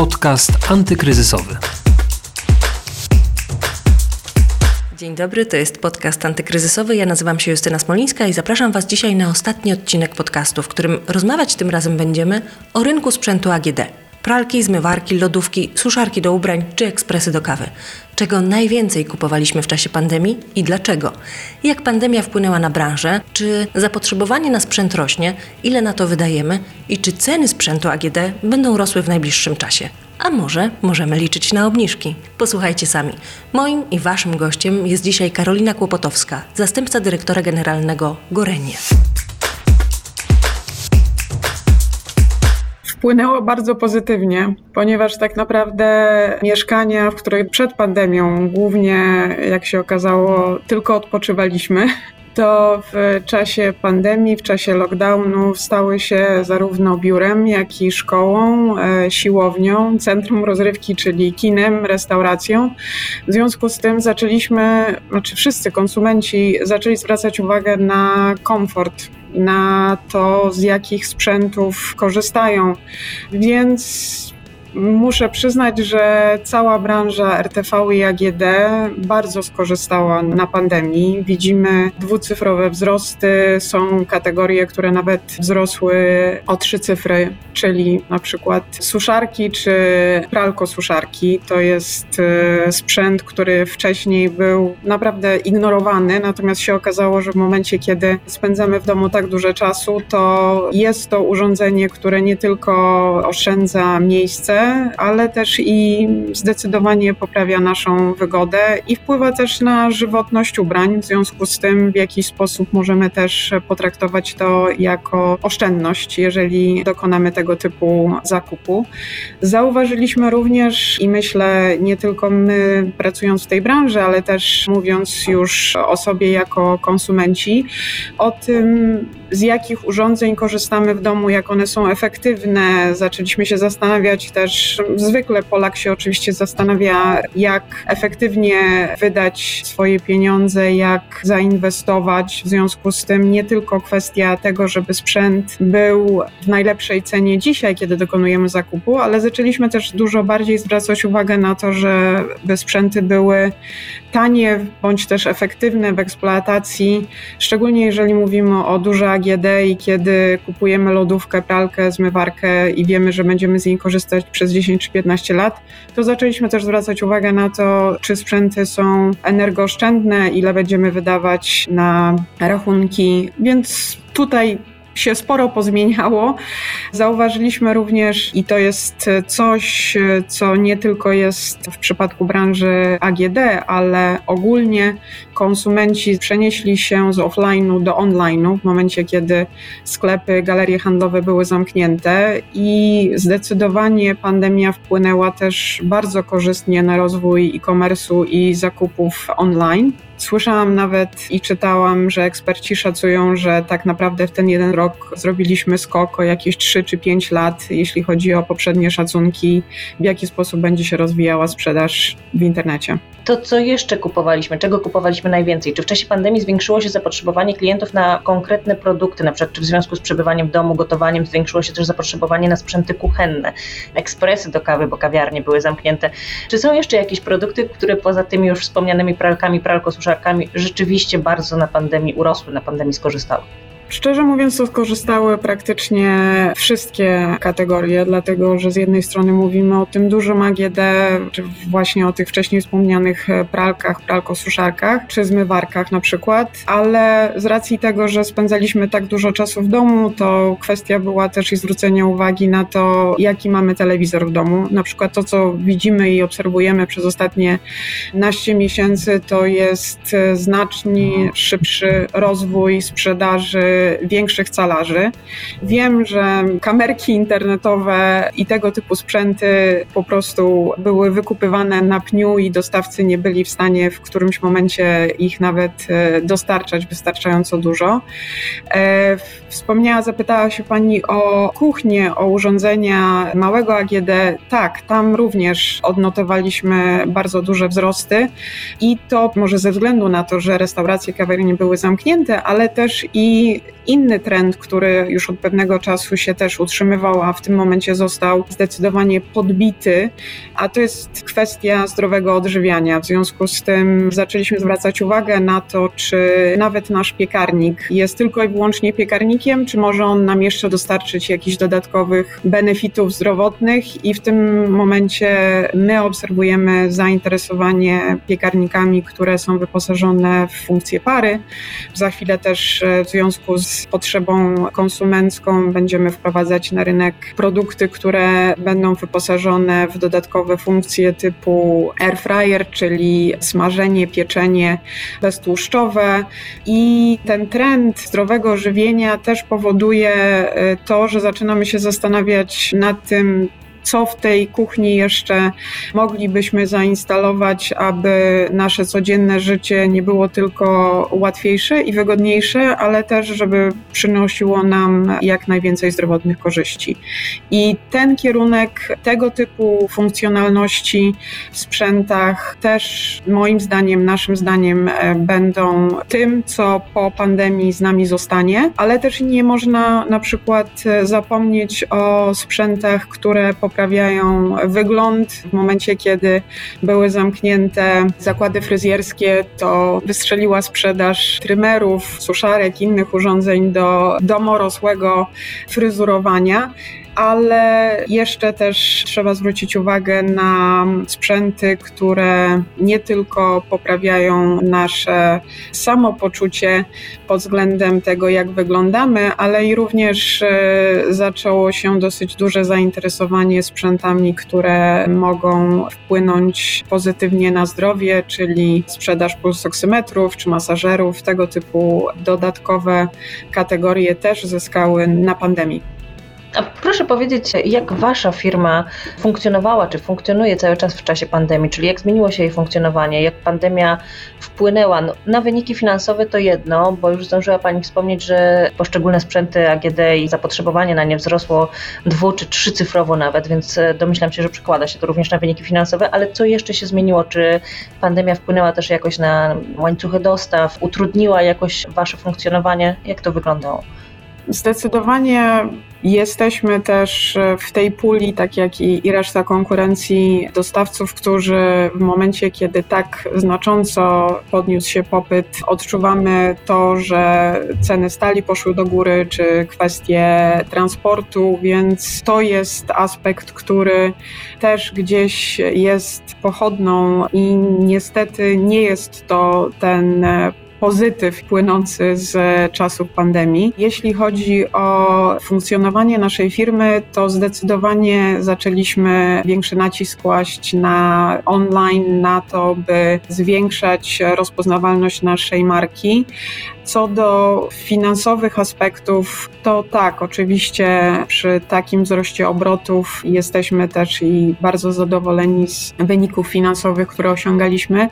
Podcast antykryzysowy. Dzień dobry, to jest podcast antykryzysowy. Ja nazywam się Justyna Smolińska i zapraszam Was dzisiaj na ostatni odcinek podcastu, w którym rozmawiać tym razem będziemy o rynku sprzętu AGD. Pralki, zmywarki, lodówki, suszarki do ubrań czy ekspresy do kawy. Czego najwięcej kupowaliśmy w czasie pandemii i dlaczego? Jak pandemia wpłynęła na branżę? Czy zapotrzebowanie na sprzęt rośnie? Ile na to wydajemy? I czy ceny sprzętu AGD będą rosły w najbliższym czasie? A może możemy liczyć na obniżki? Posłuchajcie sami. Moim i Waszym gościem jest dzisiaj Karolina Kłopotowska, zastępca dyrektora generalnego Gorenie. Wpłynęło bardzo pozytywnie, ponieważ tak naprawdę mieszkania, w których przed pandemią głównie, jak się okazało, tylko odpoczywaliśmy, to w czasie pandemii, w czasie lockdownu stały się zarówno biurem, jak i szkołą, e, siłownią, centrum rozrywki, czyli kinem, restauracją. W związku z tym zaczęliśmy, znaczy wszyscy konsumenci zaczęli zwracać uwagę na komfort na to, z jakich sprzętów korzystają. Więc Muszę przyznać, że cała branża RTV i AGD bardzo skorzystała na pandemii. Widzimy dwucyfrowe wzrosty, są kategorie, które nawet wzrosły o trzy cyfry, czyli na przykład suszarki czy pralko-suszarki. To jest e, sprzęt, który wcześniej był naprawdę ignorowany, natomiast się okazało, że w momencie, kiedy spędzamy w domu tak dużo czasu, to jest to urządzenie, które nie tylko oszczędza miejsce, ale też i zdecydowanie poprawia naszą wygodę i wpływa też na żywotność ubrań. W związku z tym, w jaki sposób możemy też potraktować to jako oszczędność, jeżeli dokonamy tego typu zakupu. Zauważyliśmy również i myślę nie tylko my pracując w tej branży, ale też mówiąc już o sobie jako konsumenci, o tym, z jakich urządzeń korzystamy w domu, jak one są efektywne. Zaczęliśmy się zastanawiać też, zwykle Polak się oczywiście zastanawia, jak efektywnie wydać swoje pieniądze, jak zainwestować. W związku z tym nie tylko kwestia tego, żeby sprzęt był w najlepszej cenie dzisiaj, kiedy dokonujemy zakupu, ale zaczęliśmy też dużo bardziej zwracać uwagę na to, żeby sprzęty były tanie bądź też efektywne w eksploatacji, szczególnie jeżeli mówimy o dużej AGD i kiedy kupujemy lodówkę, pralkę, zmywarkę i wiemy, że będziemy z niej korzystać przez 10 czy 15 lat, to zaczęliśmy też zwracać uwagę na to, czy sprzęty są energooszczędne, ile będziemy wydawać na rachunki, więc tutaj się sporo pozmieniało. Zauważyliśmy również, i to jest coś, co nie tylko jest w przypadku branży AGD, ale ogólnie konsumenci przenieśli się z offline'u do online'u w momencie, kiedy sklepy, galerie handlowe były zamknięte i zdecydowanie pandemia wpłynęła też bardzo korzystnie na rozwój e-commerce'u i zakupów online. Słyszałam nawet i czytałam, że eksperci szacują, że tak naprawdę w ten jeden rok zrobiliśmy skok o jakieś 3 czy 5 lat, jeśli chodzi o poprzednie szacunki, w jaki sposób będzie się rozwijała sprzedaż w internecie. To co jeszcze kupowaliśmy? Czego kupowaliśmy najwięcej? Czy w czasie pandemii zwiększyło się zapotrzebowanie klientów na konkretne produkty, na przykład czy w związku z przebywaniem w domu, gotowaniem zwiększyło się też zapotrzebowanie na sprzęty kuchenne, ekspresy do kawy, bo kawiarnie były zamknięte. Czy są jeszcze jakieś produkty, które poza tymi już wspomnianymi pralkami, pralko-suszarkami rzeczywiście bardzo na pandemii urosły, na pandemii skorzystały? Szczerze mówiąc, to skorzystały praktycznie wszystkie kategorie, dlatego że z jednej strony mówimy o tym dużym AGD, czy właśnie o tych wcześniej wspomnianych pralkach, pralkosuszarkach, czy zmywarkach na przykład, ale z racji tego, że spędzaliśmy tak dużo czasu w domu, to kwestia była też i zwrócenia uwagi na to, jaki mamy telewizor w domu. Na przykład to, co widzimy i obserwujemy przez ostatnie naście miesięcy, to jest znacznie szybszy rozwój sprzedaży większych calarzy. Wiem, że kamerki internetowe i tego typu sprzęty po prostu były wykupywane na pniu i dostawcy nie byli w stanie w którymś momencie ich nawet e, dostarczać wystarczająco dużo. E, wspomniała, zapytała się Pani o kuchnię, o urządzenia małego AGD. Tak, tam również odnotowaliśmy bardzo duże wzrosty i to może ze względu na to, że restauracje kawiarnie były zamknięte, ale też i inny trend, który już od pewnego czasu się też utrzymywał, a w tym momencie został zdecydowanie podbity, a to jest kwestia zdrowego odżywiania. W związku z tym zaczęliśmy zwracać uwagę na to, czy nawet nasz piekarnik jest tylko i wyłącznie piekarnikiem, czy może on nam jeszcze dostarczyć jakichś dodatkowych benefitów zdrowotnych i w tym momencie my obserwujemy zainteresowanie piekarnikami, które są wyposażone w funkcję pary. Za chwilę też e, w związku z potrzebą konsumencką. Będziemy wprowadzać na rynek produkty, które będą wyposażone w dodatkowe funkcje typu air fryer, czyli smażenie, pieczenie beztłuszczowe. I ten trend zdrowego żywienia też powoduje e, to, że zaczynamy się zastanawiać nad tym, co w tej kuchni jeszcze moglibyśmy zainstalować, aby nasze codzienne życie nie było tylko łatwiejsze i wygodniejsze, ale też, żeby przynosiło nam jak najwięcej zdrowotnych korzyści. I ten kierunek tego typu funkcjonalności w sprzętach też moim zdaniem, naszym zdaniem e, będą tym, co po pandemii z nami zostanie, ale też nie można na przykład e, zapomnieć o sprzętach, które po poprawiają wygląd. W momencie, kiedy były zamknięte zakłady fryzjerskie, to wystrzeliła sprzedaż trymerów, suszarek, innych urządzeń do domorosłego fryzurowania ale jeszcze też trzeba zwrócić uwagę na sprzęty, które nie tylko poprawiają nasze samopoczucie pod względem tego, jak wyglądamy, ale i również e, zaczęło się dosyć duże zainteresowanie sprzętami, które mogą wpłynąć pozytywnie na zdrowie, czyli sprzedaż pulsoksymetrów czy masażerów. Tego typu dodatkowe kategorie też zyskały na pandemii. A proszę powiedzieć, jak wasza firma funkcjonowała, czy funkcjonuje cały czas w czasie pandemii, czyli jak zmieniło się jej funkcjonowanie, jak pandemia wpłynęła no, na wyniki finansowe to jedno, bo już zdążyła Pani wspomnieć, że poszczególne sprzęty AGD i zapotrzebowanie na nie wzrosło dwu czy trzycyfrowo nawet, więc e, domyślam się, że przekłada się to również na wyniki finansowe, ale co jeszcze się zmieniło? Czy pandemia wpłynęła też jakoś na łańcuchy dostaw, utrudniła jakoś Wasze funkcjonowanie? Jak to wyglądało? Zdecydowanie jesteśmy też w tej puli, tak jak i, i, reszta konkurencji, dostawców, którzy w momencie, kiedy tak znacząco podniósł się popyt, odczuwamy to, że ceny stali poszły do góry, czy kwestie transportu, więc to jest aspekt, który też gdzieś jest pochodną i niestety nie jest to ten pozytyw płynący z czasów pandemii. Jeśli chodzi o funkcjonowanie naszej firmy, to zdecydowanie zaczęliśmy większy nacisk kłaść na online, na to, by zwiększać rozpoznawalność naszej marki. Co do finansowych aspektów, to tak, oczywiście przy takim wzroście obrotów jesteśmy też i bardzo zadowoleni z wyników finansowych, które osiągaliśmy,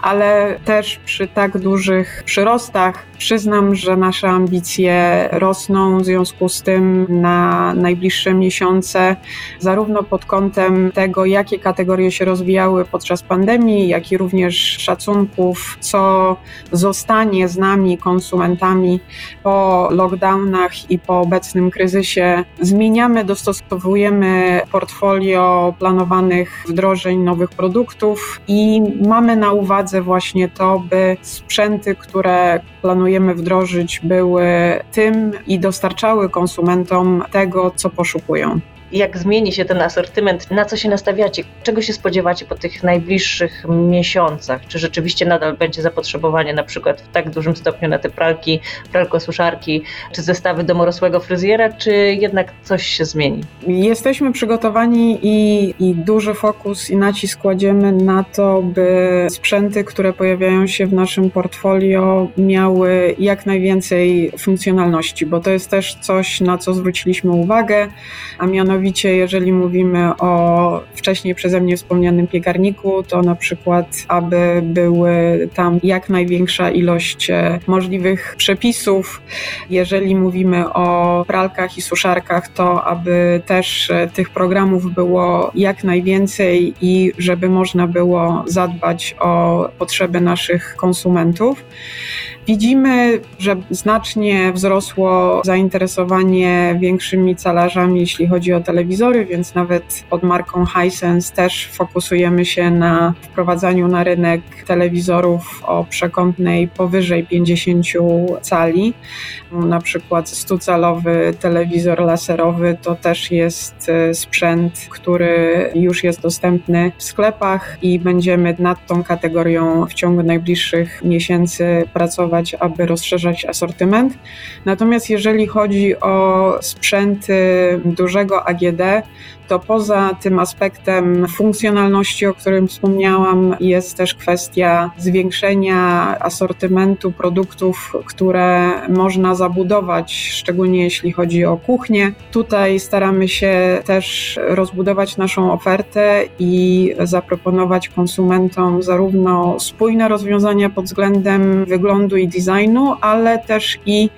ale też przy tak dużych przyrostach przyznam, że nasze ambicje rosną w związku z tym na najbliższe miesiące, zarówno pod kątem tego, jakie kategorie się rozwijały podczas pandemii, jak i również szacunków, co zostanie z nami, konsumentami po lockdownach i po obecnym kryzysie. Zmieniamy, dostosowujemy portfolio planowanych wdrożeń nowych produktów i mamy na uwadze właśnie to, by sprzęty, które planujemy wdrożyć, były tym i dostarczały konsumentom tego, co poszukują jak zmieni się ten asortyment, na co się nastawiacie, czego się spodziewacie po tych najbliższych miesiącach? Czy rzeczywiście nadal będzie zapotrzebowanie na przykład w tak dużym stopniu na te pralki, pralko-suszarki, czy zestawy domorosłego fryzjera, czy jednak coś się zmieni? Jesteśmy przygotowani i, i duży fokus i nacisk kładziemy na to, by sprzęty, które pojawiają się w naszym portfolio, miały jak najwięcej funkcjonalności, bo to jest też coś, na co zwróciliśmy uwagę, a mianowicie Mianowicie, jeżeli mówimy o wcześniej przeze mnie wspomnianym piekarniku, to na przykład, aby były tam jak największa ilość e, możliwych przepisów. Jeżeli mówimy o pralkach i suszarkach, to aby też e, tych programów było jak najwięcej i żeby można było zadbać o potrzeby naszych konsumentów. Widzimy, że znacznie wzrosło zainteresowanie większymi calarzami, jeśli chodzi o telewizory, więc nawet pod marką Hisense też fokusujemy się na wprowadzaniu na rynek telewizorów o przekątnej powyżej 50 cali. Na przykład 100-calowy telewizor laserowy to też jest e, sprzęt, który już jest dostępny w sklepach i będziemy nad tą kategorią w ciągu najbliższych miesięcy pracować, aby rozszerzać asortyment. Natomiast jeżeli chodzi o sprzęty dużego AGD, to poza tym aspektem funkcjonalności, o którym wspomniałam, jest też kwestia zwiększenia asortymentu produktów, które można zabudować, szczególnie jeśli chodzi o kuchnię. Tutaj staramy się też rozbudować naszą ofertę i zaproponować konsumentom zarówno spójne rozwiązania pod względem wyglądu i designu, ale też i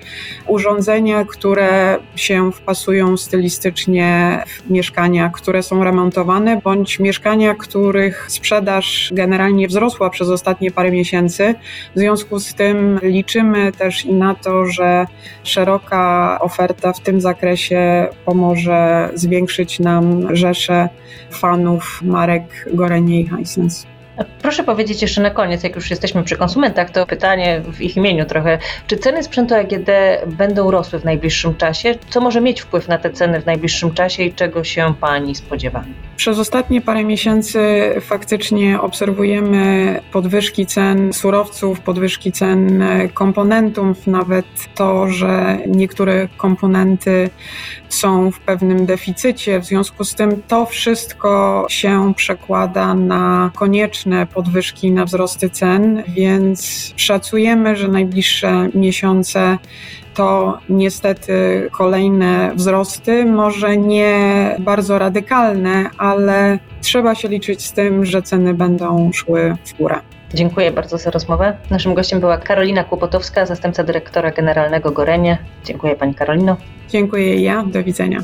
urządzenia, które się wpasują stylistycznie w mieszkania które są remontowane, bądź mieszkania, których sprzedaż generalnie wzrosła przez ostatnie parę miesięcy. W związku z tym liczymy też i na to, że szeroka oferta w tym zakresie pomoże zwiększyć nam rzeszę fanów marek Gorenie i Hisense. Proszę powiedzieć jeszcze na koniec, jak już jesteśmy przy konsumentach, to pytanie w ich imieniu trochę. Czy ceny sprzętu AGD będą rosły w najbliższym czasie? Co może mieć wpływ na te ceny w najbliższym czasie i czego się Pani spodziewa? Przez ostatnie parę miesięcy faktycznie obserwujemy podwyżki cen surowców, podwyżki cen komponentów, nawet to, że niektóre komponenty są w pewnym deficycie. W związku z tym to wszystko się przekłada na konieczne podwyżki, na wzrosty cen, więc szacujemy, że najbliższe miesiące to niestety kolejne wzrosty, może nie bardzo radykalne, ale trzeba się liczyć z tym, że ceny będą szły w górę. Dziękuję bardzo za rozmowę. Naszym gościem była Karolina Kłopotowska, zastępca dyrektora generalnego Gorenie. Dziękuję Pani Karolino. Dziękuję ja, do widzenia.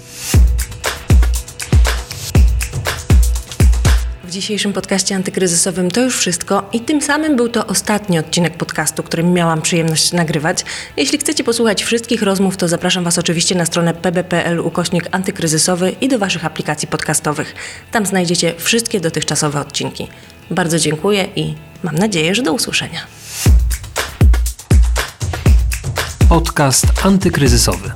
W dzisiejszym podcaście antykryzysowym to już wszystko i tym samym był to ostatni odcinek podcastu, który miałam przyjemność nagrywać. Jeśli chcecie posłuchać wszystkich rozmów, to zapraszam Was oczywiście na stronę pb.pl ukośnik antykryzysowy i do Waszych aplikacji podcastowych. Tam znajdziecie wszystkie dotychczasowe odcinki. Bardzo dziękuję i mam nadzieję, że do usłyszenia. Podcast antykryzysowy.